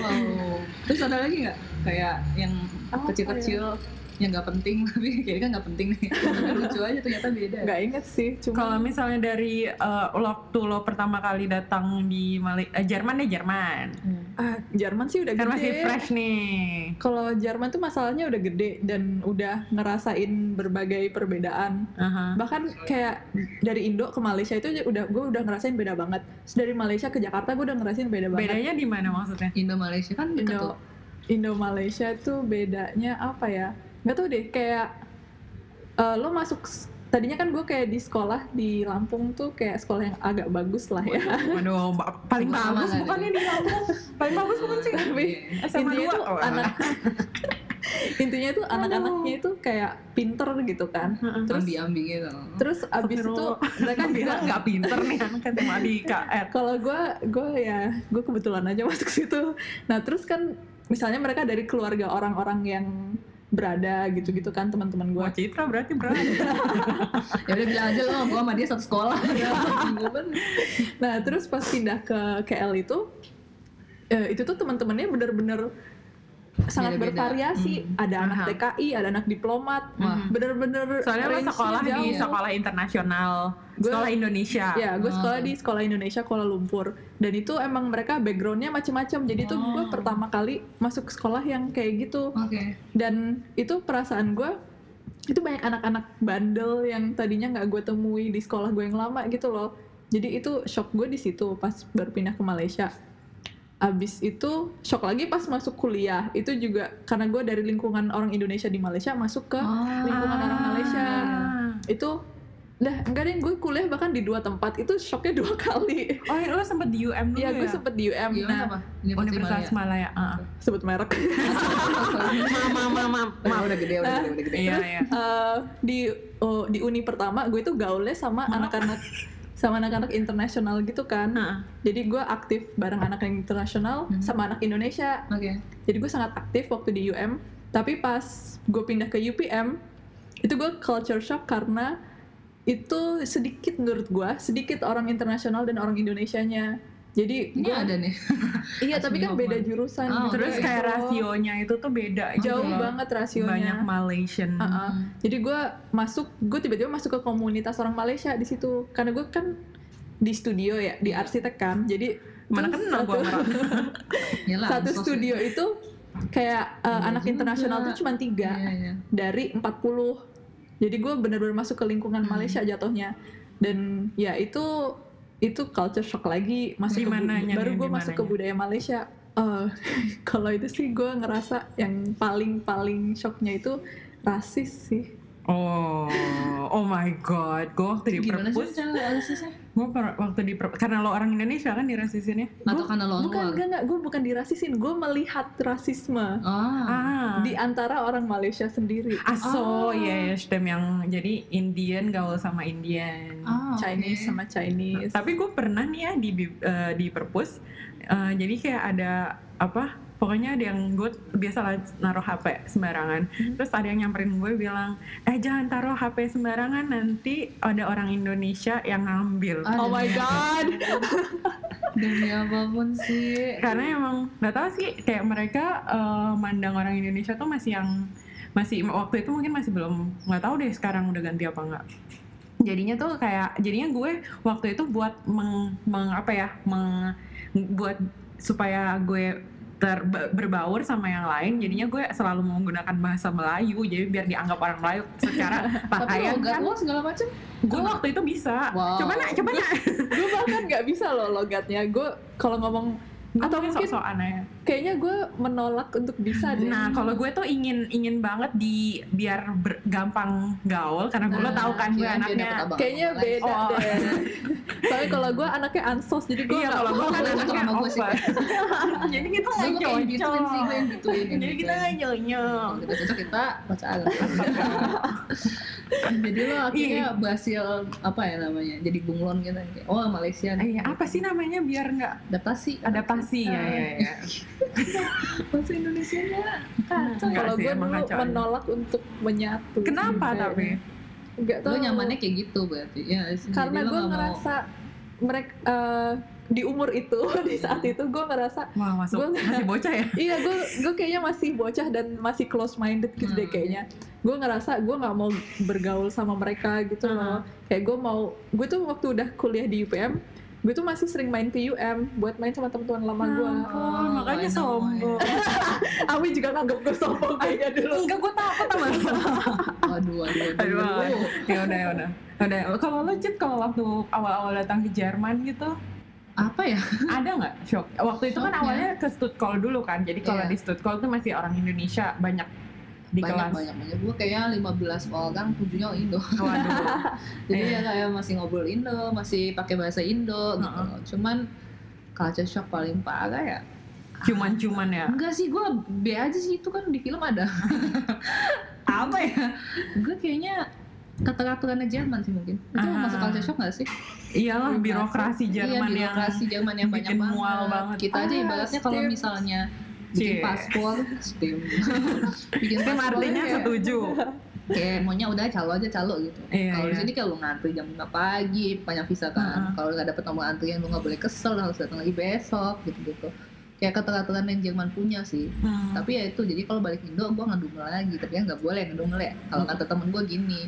Wow. Terus ada lagi nggak kayak yang Apa kecil-kecil yang nggak penting tapi kayaknya kan nggak penting nih. Lucu aja ternyata beda. nggak inget sih Kalau cuma misalnya dari eh, waktu lo pertama kali datang di Mali eh, Jerman deh Jerman. ah, Jerman sih udah Kan gede masih fresh nih. kalau Jerman tuh masalahnya udah gede dan udah ngerasain berbagai perbedaan Aha. bahkan kayak dari Indo ke Malaysia itu udah gue udah ngerasain beda banget Terus dari Malaysia ke Jakarta gue udah ngerasain beda banget Bedanya di mana maksudnya? Indo Malaysia kan. Indo Indo Malaysia tuh bedanya apa ya nggak tahu deh kayak eh, lo masuk tadinya kan gue kayak di sekolah di Lampung tuh kayak sekolah yang agak bagus lah ya Waduh, ba- paling bagus bukannya di Lampung? Paling bagus bukan sih? tapi SMA intinya 2 tuh anak intinya tuh anak-anaknya itu kayak pinter gitu kan terus ambi-ambi gitu. terus abis itu mereka kan bilang nggak pinter nih anak SMA di KR. kalau gue gue ya gue kebetulan aja masuk situ nah terus kan misalnya mereka dari keluarga orang-orang yang berada gitu-gitu kan teman-teman gue Wah Citra berarti berani. Ya udah bilang aja lo, gua sama dia satu sekolah. Banget. nah terus pas pindah ke KL itu eh, itu tuh teman-temannya bener-bener sangat Beda-beda. bervariasi. Hmm. Ada anak Aha. TKI, ada anak diplomat. Wah. Bener-bener Soalnya lo sekolah di jauh. sekolah internasional, Gue- sekolah Indonesia. Ya, gue sekolah Oh. di sekolah Indonesia Kuala Lumpur dan itu emang mereka backgroundnya macam-macam. Jadi tuh gue Oh. pertama kali masuk sekolah yang kayak gitu Oke. dan itu perasaan gue itu banyak anak-anak bandel yang tadinya nggak gue temui di sekolah gue yang lama gitu loh. Jadi itu shock gue di situ pas baru pindah ke Malaysia. Abis itu shock lagi pas masuk kuliah itu juga karena gue dari lingkungan orang Indonesia di Malaysia masuk ke Oh. lingkungan orang Malaysia itu dah enggak deh gue kuliah bahkan di dua tempat itu shocknya dua kali Oh, lo sempet di UM dulu Iya ya? gue sempet di UM Gimana nah apa? Universitas Malaya. ah. sebut merek Mama, mama, Ma, udah gede, udah gede, udah gede. Iya, iya. Eh, di oh, di uni pertama gue itu gaulnya sama anak-anak sama anak-anak internasional gitu kan Heeh. jadi gue aktif bareng anak yang internasional Hmm. sama anak Indonesia Oke. jadi gue sangat aktif waktu di UM tapi pas gue pindah ke UPM itu gue culture shock karena itu sedikit menurut gue sedikit orang internasional dan orang Indonesianya jadi Ini gue ada nih. iya tapi kan beda jurusan Oh, gitu Terus Oke. kayak Itu rasionya itu tuh beda gitu jauh loh. banget rasionya Banyak Malaysian. Uh-uh. Jadi gue masuk, gue tiba-tiba masuk ke komunitas orang Malaysia di situ. Karena gue kan di studio ya, di arsitek kan. Jadi Mana kenal gua Yalah, satu ansos studio itu kayak uh, Iya anak internasional tuh cuma tiga Iya, iya. dari 40. Jadi gue bener-bener masuk ke lingkungan Hmm. Malaysia jatuhnya. Dan ya itu itu culture shock lagi masuk ke baru gue masuk ke budaya Malaysia. Eh, kalau itu sih gue ngerasa yang paling paling shocknya itu rasis sih. Oh, oh my god. Gue waktu di Gimana sih perpus, rasisnya? Gue waktu di karena lo orang Indonesia kan dirasisinnya. Atau karena lo bukan enggak enggak gue bukan dirasisin gue melihat rasisme Ah. Ah, di antara orang Malaysia sendiri Aso, Ah. yes, dem yang jadi Indian gaul sama Indian. Ah. Chinese sama Chinese Tapi gue pernah nih ya di eh, di perpus, eh, jadi kayak ada apa? Pokoknya ada yang gue biasa lah naruh HP sembarangan. Hmm. Terus ada yang nyamperin gue bilang, eh jangan taruh HP sembarangan nanti ada orang Indonesia yang ngambil. Ah, oh my god Demi apa pun sih. Karena emang nggak tahu sih kayak mereka eh, mandang orang Indonesia tuh masih yang masih waktu itu mungkin masih belum nggak tahu deh sekarang udah ganti apa enggak. Jadinya tuh kayak jadinya gue waktu itu buat meng, meng- apa ya meng, buat supaya gue ter, berbaur sama yang lain jadinya gue selalu menggunakan bahasa Melayu jadi biar dianggap orang Melayu secara pakaian kan. lo segala macam. gue waktu itu bisa. Wow. coba nak coba nak gue bahkan nggak bisa loh logatnya. Gue kalau ngomong atau mungkin sok-sokan aja kayaknya gue menolak untuk bisa deh Nah, kalau gue tuh ingin ingin banget di biar ber- gampang gaul karena gue lo Nah, tahu kan gue anaknya abang kayaknya abang beda Oh. deh soalnya kalau gue anaknya ansos jadi gue Iya, kalau gue kan Gue anaknya sama gue sih. Jadi kita nggak sih, gue yang gituin. yang Jadi kita nggak nyonyok. Kita cocok kita pacaran. Jadi lo akhirnya berhasil apa ya namanya? Jadi bunglon gitu. Oh Malaysia. Iya, apa sih namanya biar nggak Adaptasi. adaptasi ya ya ya. Bahasa Indonesia nya kacau. Enggak kalau gue dulu kacau. menolak untuk menyatu Kenapa Kayaknya. tapi? nggak Lo tahu nyamannya kayak gitu berarti. Ya, karena gue nggak mau- ngerasa mereka di umur itu di saat itu gue ngerasa Wah, masuk Gua masih bocah ya? iya gue gue kayaknya masih bocah dan masih close minded gitu deh Hmm. kayaknya gue ngerasa gue nggak mau bergaul sama mereka gitu loh kayak gue mau gue tuh waktu udah kuliah di UPM gue tuh masih sering main ke UM buat main sama teman-teman lama gue Oh, makanya sombong. Awi juga nganggap gue sombong kayaknya dulu Enggak, gue takut sama lu. Aduh, aduh, aduh. Aduh, ya udah ya udah. Udah, kalau lo Cid kalau waktu awal-awal datang ke Jerman gitu, Apa ya? ada nggak shock? Waktu itu kan awalnya ke Stuttgart dulu kan, jadi kalau Iya. di Stuttgart tuh masih orang Indonesia banyak di banyak, kelas. banyak banyak. Gue kayaknya 15 orang, tujuhnya Indo. Waduh. Jadi Iya. ya kayak masih ngobrol Indo, masih pakai bahasa Indo gitu. Heeh. loh. Cuman culture shock paling parah ya. Cuman-cuman ya. Enggak sih, gue B aja sih itu kan di film ada. Apa ya? Gue kayaknya keteraturannya Jerman sih mungkin. Itu Ah. masuk culture shock gak sih? Iyalah birokrasi Jerman iya, yang birokrasi Jerman yang banyak bikin banget. mual banget. Kita aja Ah, ibaratnya kalau misalnya bikin Cie. paspor, Steve. bikin paspor artinya kayak- setuju. kayak maunya udah calo aja calo gitu. Iya, kalau di iya. sini kayak lu ngantri jam 5 pagi, banyak visa kan. Heeh. Kalau nggak dapet nomor antrian lu nggak boleh kesel, harus datang lagi besok gitu-gitu. kayak keteraturan yang Jerman punya sih Hmm. tapi ya itu jadi kalau balik Indo gue ngedumel lagi tapi ya nggak boleh ngedumel ya kalau kata temen gue gini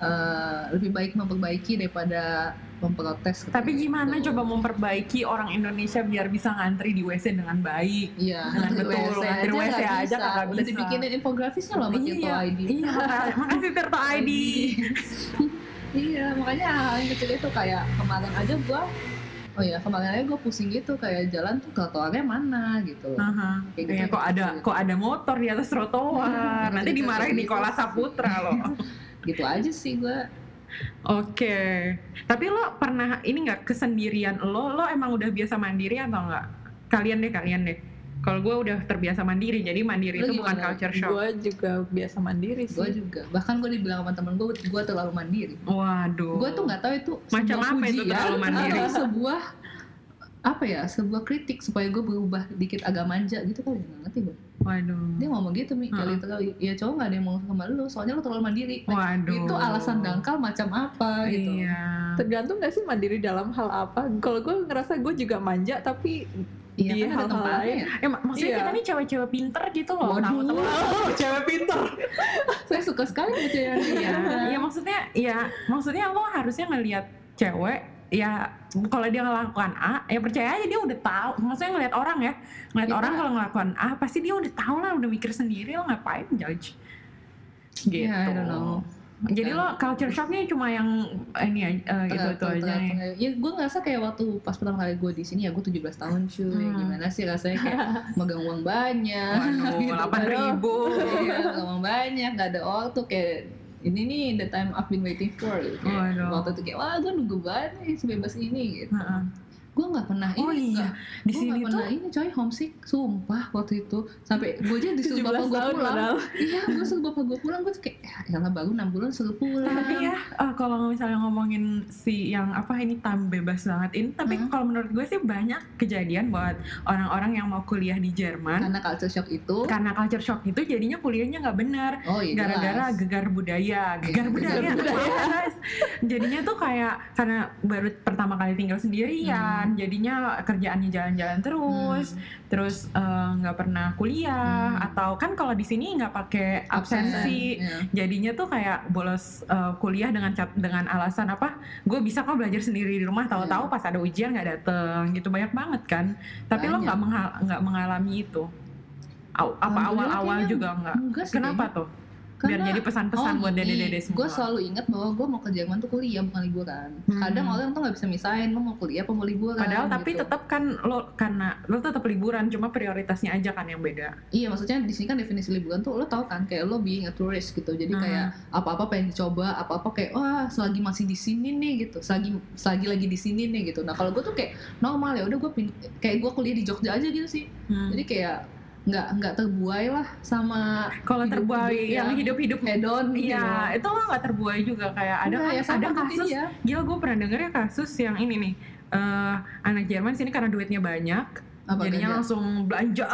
eh, lebih baik memperbaiki daripada memprotes Tapi gimana Gitu. coba memperbaiki orang Indonesia biar bisa ngantri di WC dengan baik? Iya, Nah, ngantri betul, WC ngantri aja WC aja bisa. kagak Udah bisa. dibikinin infografisnya loh sama Tirto iya, ID. iya, makasih- Tirto ID. iya, makanya hal yang kecil itu kayak kemarin aja gua Oh iya, kemarin aja gue pusing gitu kayak jalan tuh trotoarnya mana gitu. Aha. Kayak gitu Iya, kok ada kecil. kok ada motor di atas trotoar. Nanti Gitu-gitu dimarahin gitu. Nikola Saputra loh. Gitu aja sih gue. Oke. Tapi lo pernah ini nggak kesendirian lo? Lo emang udah biasa mandiri atau enggak? Kalian deh, kalian deh. Kalau gue udah terbiasa mandiri, jadi mandiri Lo itu bukan gimana? culture shock. Gue juga biasa mandiri sih. Gue juga. Bahkan gue dibilang sama temen gue, gue terlalu mandiri. Waduh. Gue tuh nggak tahu itu Macam apa itu terlalu mandiri? atau sebuah apa ya sebuah kritik supaya gue berubah dikit agak manja gitu kali nggak ngerti gue Waduh. dia ngomong gitu mi kali terlalu ya cowok nggak ada yang mau sama lu soalnya lu terlalu mandiri Waduh. itu alasan dangkal macam apa gitu Iya. Tergantung gak sih mandiri dalam hal apa? Kalau gue ngerasa gue juga manja tapi Iya Di kan hal-hal lain. ya. Eh, mak- maksudnya Iya. kita nih cewek-cewek pinter gitu loh. Waduh. Oh, cewek pintar. saya suka sekali baca yang Iya, iya maksudnya ya maksudnya lo harusnya ngelihat cewek ya kalau dia ngelakukan A ya percaya aja dia udah tahu maksudnya ngelihat orang ya ngelihat Iya. orang kalau ngelakukan A pasti dia udah tahu lah udah mikir sendiri lo ngapain judge gitu Iya, I don't know. jadi lo culture shocknya cuma yang ini eh, gitu itu aja nih ya gue ngerasa kayak waktu pas pertama kali gue di sini ya gue 17 tahun cuy Hmm. gimana sih rasanya kayak megang uang banyak waduh gitu. delapan ribu iya megang uang banyak gak ada waktu kayak ini nih the time I've been waiting for gitu. Kayak Waduh. waktu itu kayak wah gue nunggu banget nih sebebas ini gitu Heeh. Gue nggak pernah oh ini iya. Di sini tuh? pernah ini coy homesick sumpah waktu itu. Sampai gue aja disuruh 17 bapak gue pulang. padahal. iya gue suruh bapak gue pulang gue tuh kayak ya lah baru enam bulan suruh pulang. Tapi ya eh, kalau misalnya ngomongin si yang apa ini tam bebas banget ini tapi Hmm. kalau menurut gue sih banyak kejadian buat orang-orang yang mau kuliah di Jerman. Karena culture shock itu? Karena culture shock itu jadinya kuliahnya nggak benar. Oh iya gara-gara gegar budaya. Gegar budaya. Gegar Yes. jadinya tuh kayak karena baru pertama kali tinggal sendirian jadinya kerjaannya jalan-jalan terus Hmm. terus eh, nggak pernah kuliah Hmm. atau kan kalau di sini nggak pakai absensi. Iya. jadinya tuh kayak bolos uh, kuliah dengan dengan alasan apa? Gue bisa kok belajar sendiri di rumah tahu-tahu pas ada ujian nggak dateng gitu. Banyak banget kan. Tapi lo Banyak. nggak mengal- nggak mengalami itu? Apa awal-awal juga nggak? kenapa tuh biar Karena- jadi pesan-pesan buat dede-dede semua Gue Oh, selalu ingat bahwa gue mau ke Jerman tuh kuliah bukan liburan. Hmm. Kadang orang tuh nggak bisa misahin lo mau kuliah apa mau liburan. padahal tapi gitu. tetap kan lo karena lo tetap liburan cuma prioritasnya aja kan yang beda Iya maksudnya di sini kan definisi liburan tuh lo tau kan kayak lo being a tourist gitu. Jadi Hmm. kayak apa-apa pengen dicoba, apa-apa kayak wah selagi masih di sini nih gitu, selagi selagi lagi di sini nih gitu. Nah kalau gue tuh kayak normal ya udah gue kayak gue kuliah di Jogja aja gitu sih. Hmm. Jadi kayak nggak nggak terbuai lah sama kalau terbuai yang yang hidup-hidup hedon gitu. Iya, itu lo nggak terbuai juga kayak ada kan ya ada gitu kasus dia. Gila gue pernah denger ya kasus yang ini nih eh anak Jerman sini karena duitnya banyak Apa jadinya ganja? langsung belanja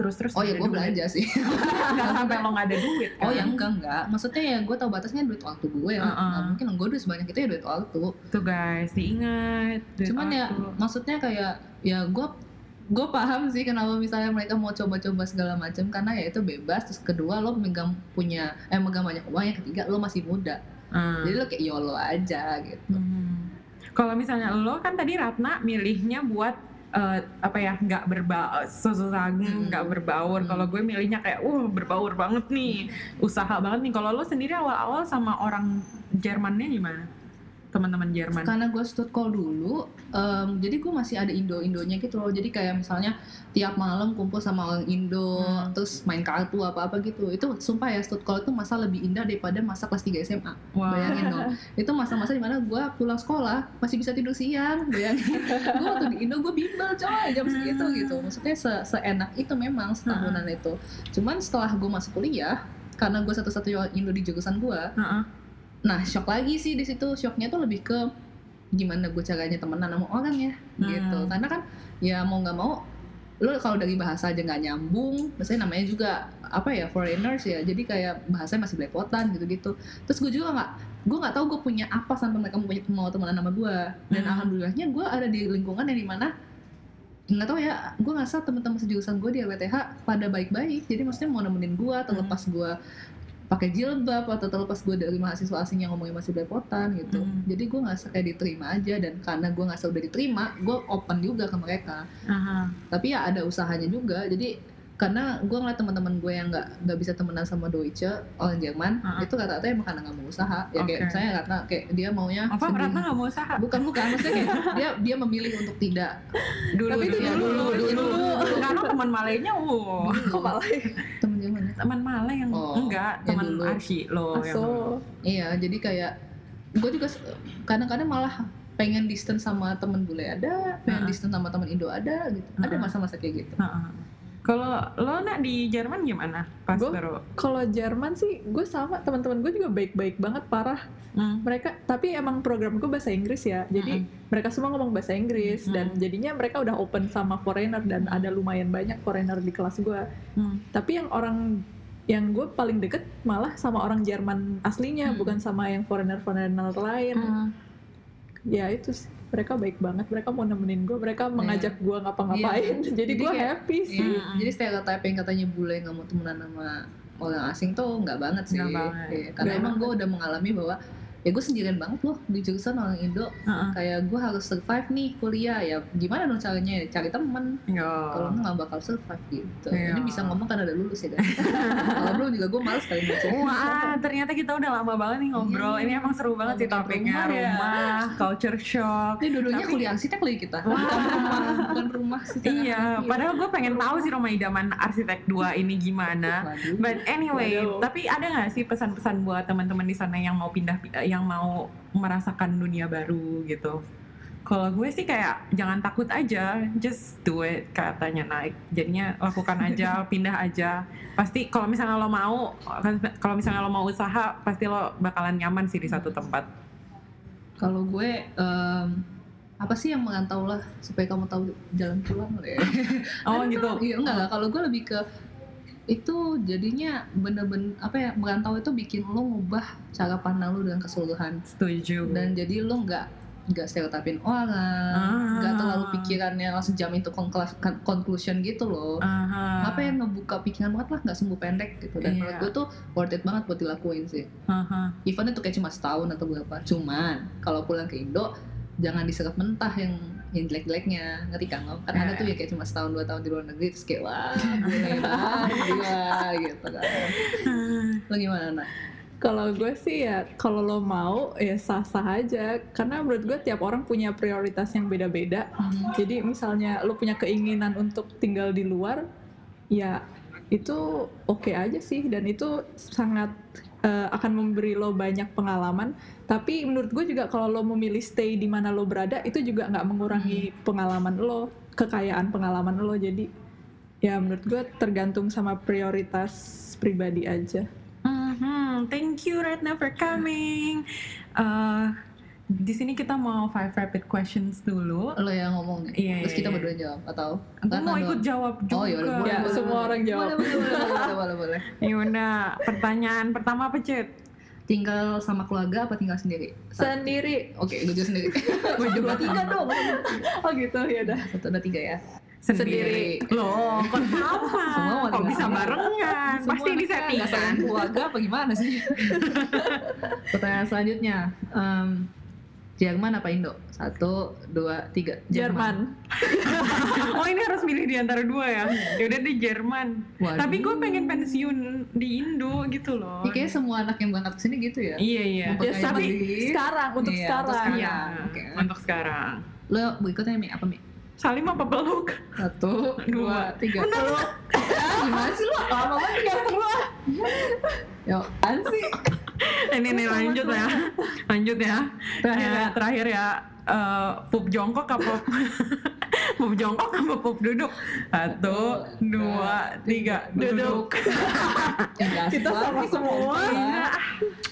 terus terus Oh ya gue belanja sih. nggak sampai lo nggak ada duit kan? Oh ya enggak enggak. Maksudnya ya gue tau batasnya duit waktu gue ya. Uh-uh. Nggak mungkin gue duit sebanyak itu ya duit waktu. tuh guys diingat duit Cuman ya waktu. maksudnya kayak ya gue gue paham sih kenapa misalnya mereka mau coba-coba segala macam karena ya itu bebas. Terus kedua lo megang punya eh megang banyak uang. Yang ketiga lo masih muda. Hmm. Jadi lo kayak yolo aja gitu. Hmm. Kalau misalnya lo kan tadi Ratna milihnya buat eh, apa ya nggak berbaur susah Hmm. nggak berbaur. Hmm. Kalau gue milihnya kayak uh berbaur banget nih, usaha banget nih. Kalau lo sendiri awal-awal sama orang Jermannya gimana? Teman-teman Jerman. Karena gue stud call dulu, em, jadi gue masih ada Indo-Indonya gitu loh. Jadi kayak misalnya tiap malam kumpul sama orang Indo, Hmm. terus main kartu apa-apa gitu. Itu sumpah ya stud call itu masa lebih indah daripada masa kelas 3 SMA. Wah. Bayangin dong. itu masa-masa di mana gue pulang sekolah masih bisa tidur siang bayangin gue waktu di Indo gue bimbel coy jam segitu gitu maksudnya se seenak itu memang setahunan itu cuman setelah gue masuk kuliah karena gue satu-satunya Indo di jurusan gue Heeh. Nah shock lagi sih di situ. Shocknya tuh lebih ke gimana gue caranya temenan sama orang ya gitu. Hmm. karena kan ya mau nggak mau lo kalau dari bahasa aja nggak nyambung misalnya namanya juga apa ya foreigners ya. Jadi kayak bahasanya masih belepotan gitu-gitu. Terus gue juga nggak gue nggak tahu gue punya apa sampai mereka mau temenan sama gue dan Hmm. alhamdulillahnya gue ada di lingkungan yang di mana nggak tahu ya gue ngerasa teman-teman sejurusan gue di LPTH pada baik-baik. Jadi maksudnya mau nemenin gue terlepas gue pakai jilbab atau terlepas gue dari mahasiswa asing yang ngomongnya masih belepotan gitu Hmm. jadi gue ngerasa kayak diterima aja dan karena gue ngerasa udah diterima gue open juga ke mereka Aha. tapi ya ada usahanya juga jadi karena gue ngeliat teman-teman gue yang nggak nggak bisa temenan sama Deutsche orang Jerman Uh-uh. itu rata-rata emang karena nggak mau usaha ya kayak Oke. misalnya karena kayak dia maunya Apa sendiri. Ratna nggak mau usaha? bukan bukan maksudnya kayak dia dia memilih untuk tidak Dulu, Tapi itu dulu, dulu, dulu. Karena teman Malenya, wow. Kok malah ya? Ya Teman Malay yang Oh, enggak, yang teman dulu. Arsi lo yang Aso. iya jadi kayak gue juga kadang-kadang malah pengen distance sama temen bule ada pengen Uh-uh. distance sama temen Indo ada gitu ada Uh-uh. masa-masa kayak gitu Heeh. Kalau lo nak di Jerman gimana? Pas Gua- baru. Kalau Jerman sih, gue sama teman-teman gue juga baik-baik banget parah. Hmm. Mereka, tapi emang program gue bahasa Inggris ya, jadi mereka semua ngomong bahasa Inggris dan Mm-mm. jadinya mereka udah open sama foreigner dan ada lumayan banyak foreigner di kelas gue. Hmm. Tapi yang orang yang gue paling deket malah sama orang Jerman aslinya, Hmm. bukan sama yang foreigner-foreigner lain. Hmm. Ya itu sih, mereka baik banget. Mereka mau nemenin gue, mereka mengajak gue ngapa-ngapain. Jadi, Jadi gue happy sih. Iya, Mm-mm. jadi stereotype yang katanya bule nggak mau temenan sama orang asing tuh nggak banget sih. Nggak banget. Iya, karena Nggak emang gue udah mengalami bahwa ya gue sendirian banget loh di jurusan orang Indo. Heeh. Kayak gue harus survive nih kuliah ya. Gimana dong caranya? Cari temen. Ya. Kalau nggak bakal survive gitu. Iya. Ini bisa ngomong karena udah lulus ya guys. Kalau belum juga gue males kali baca. Wah, ternyata kita udah lama banget nih ngobrol. Iya. Ini emang seru banget sih topiknya rumah ya. rumah, culture shock. Ini dua-duanya Tapi- kuliah arsitek lagi kita. Bukan rumah, bukan rumah sih. Iya, padahal gue pengen tahu sih rumah idaman arsitek 2 ini gimana. But anyway, Waduh. tapi ada nggak sih pesan-pesan buat teman-teman di sana yang mau pindah, yang mau merasakan dunia baru gitu? Kalau gue sih kayak jangan takut aja, just do it katanya naik. Jadinya lakukan aja, pindah aja. Pasti kalau misalnya lo mau, kalau misalnya lo mau usaha, pasti lo bakalan nyaman sih di satu tempat. Kalau gue em, apa sih yang merantau lah supaya kamu tahu jalan pulang ya. Oh gitu. Iya enggak lah. Kalau gue lebih ke itu jadinya bener-bener apa ya merantau itu bikin lo ngubah cara pandang lo dengan keseluruhan Setuju. dan jadi lo nggak nggak stereotipin orang Ah. nggak terlalu pikirannya langsung jam itu conclus- conclusion gitu loh Aha. apa yang ngebuka pikiran banget lah nggak sembuh pendek gitu dan Iya. menurut gue tuh worth it banget buat dilakuin sih Aha. even itu kayak cuma setahun atau berapa cuman kalau pulang ke Indo jangan diserap mentah yang yang jelek-jeleknya ngerti kan lo kan ada Eh. tuh ya kayak cuma setahun dua tahun di luar negeri terus kayak wah banget gila gitu kan lo gimana nak Kalau gue sih ya, kalau lo mau ya sah-sah aja. Karena menurut gue tiap orang punya prioritas yang beda-beda. Jadi misalnya lo punya keinginan untuk tinggal di luar, ya itu oke aja sih. Dan itu sangat eh, akan memberi lo banyak pengalaman. Tapi menurut gue juga kalau lo memilih stay di mana lo berada, itu juga nggak mengurangi pengalaman lo, kekayaan pengalaman lo. Jadi ya menurut gue tergantung sama prioritas pribadi aja. Mhm, Thank you Retna for coming. Eh, di sini kita mau five rapid questions dulu. lo yang ngomong Iya, terus iya, kita iya. berdua jawab atau Aku Karena mau doang? ikut jawab juga. Oh, yaudah, boleh, Ya, boleh, semua boleh. orang jawab. boleh boleh boleh boleh boleh. Yaudah, pertanyaan pertama apa Cet? tinggal sama keluarga apa tinggal sendiri Satu. Sendiri. Oke, gue juga sendiri. gue juga tiga dong. Oh gitu ya udah. Satu ada tiga ya. Sendiri. Loh, kenapa? Semua mau Kok bisa sendiri. barengan? Semua Pasti nggak settingan. keluarga apa gimana sih? Pertanyaan selanjutnya, em, Jerman apa Indo? Satu, dua, tiga. Jerman. oh ini harus milih di antara dua ya? Yaudah di Jerman. Waduh. Tapi gue pengen pensiun di Indo gitu loh. Ya, kayaknya semua anak yang berangkat sini gitu ya. Iya iya. Ya, tapi sekarang untuk Iya, sekarang. untuk sekarang. Iya. Oke. Untuk sekarang. Lo berikutnya Mi apa Mi? Salim apa peluk? Satu, Dua. dua, tiga. Ah, gimana sih lo? Lama banget gak seru ah. Yo, apaan sih? ini nih lanjut ya lanjut ya Terakhir Eh, ya. terakhir ya eh, pup jongkok apa pup jongkok apa pup duduk satu dua tiga duduk Kita sama semua. Iya.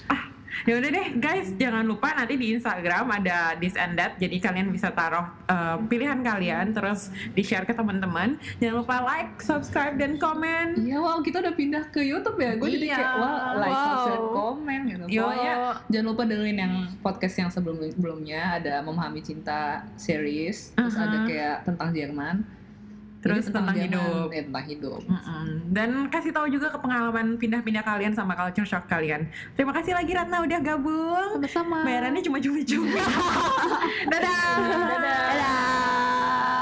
Ah, ya udah deh guys jangan lupa nanti di Instagram ada this and that jadi kalian bisa taruh eh, pilihan kalian terus di share ke teman-teman jangan lupa like subscribe dan komen Iya, wow, kita udah pindah ke YouTube ya. Gue jadi Iya. kayak, wah, like, Wow. subscribe, komen gitu. Yo. Pokoknya jangan lupa dengerin yang podcast yang sebelum sebelumnya ada memahami cinta series, terus Aha. ada kayak tentang Jerman. Terus Jadi tentang zaman, hidup. ya, tentang hidup. Mm-mm. Dan kasih tahu juga ke pengalaman pindah-pindah kalian sama culture shock kalian. Terima kasih lagi Ratna udah gabung. Sama-sama. Bayarannya cuma cumi-cumi. Dadah. Dadah. Dadah.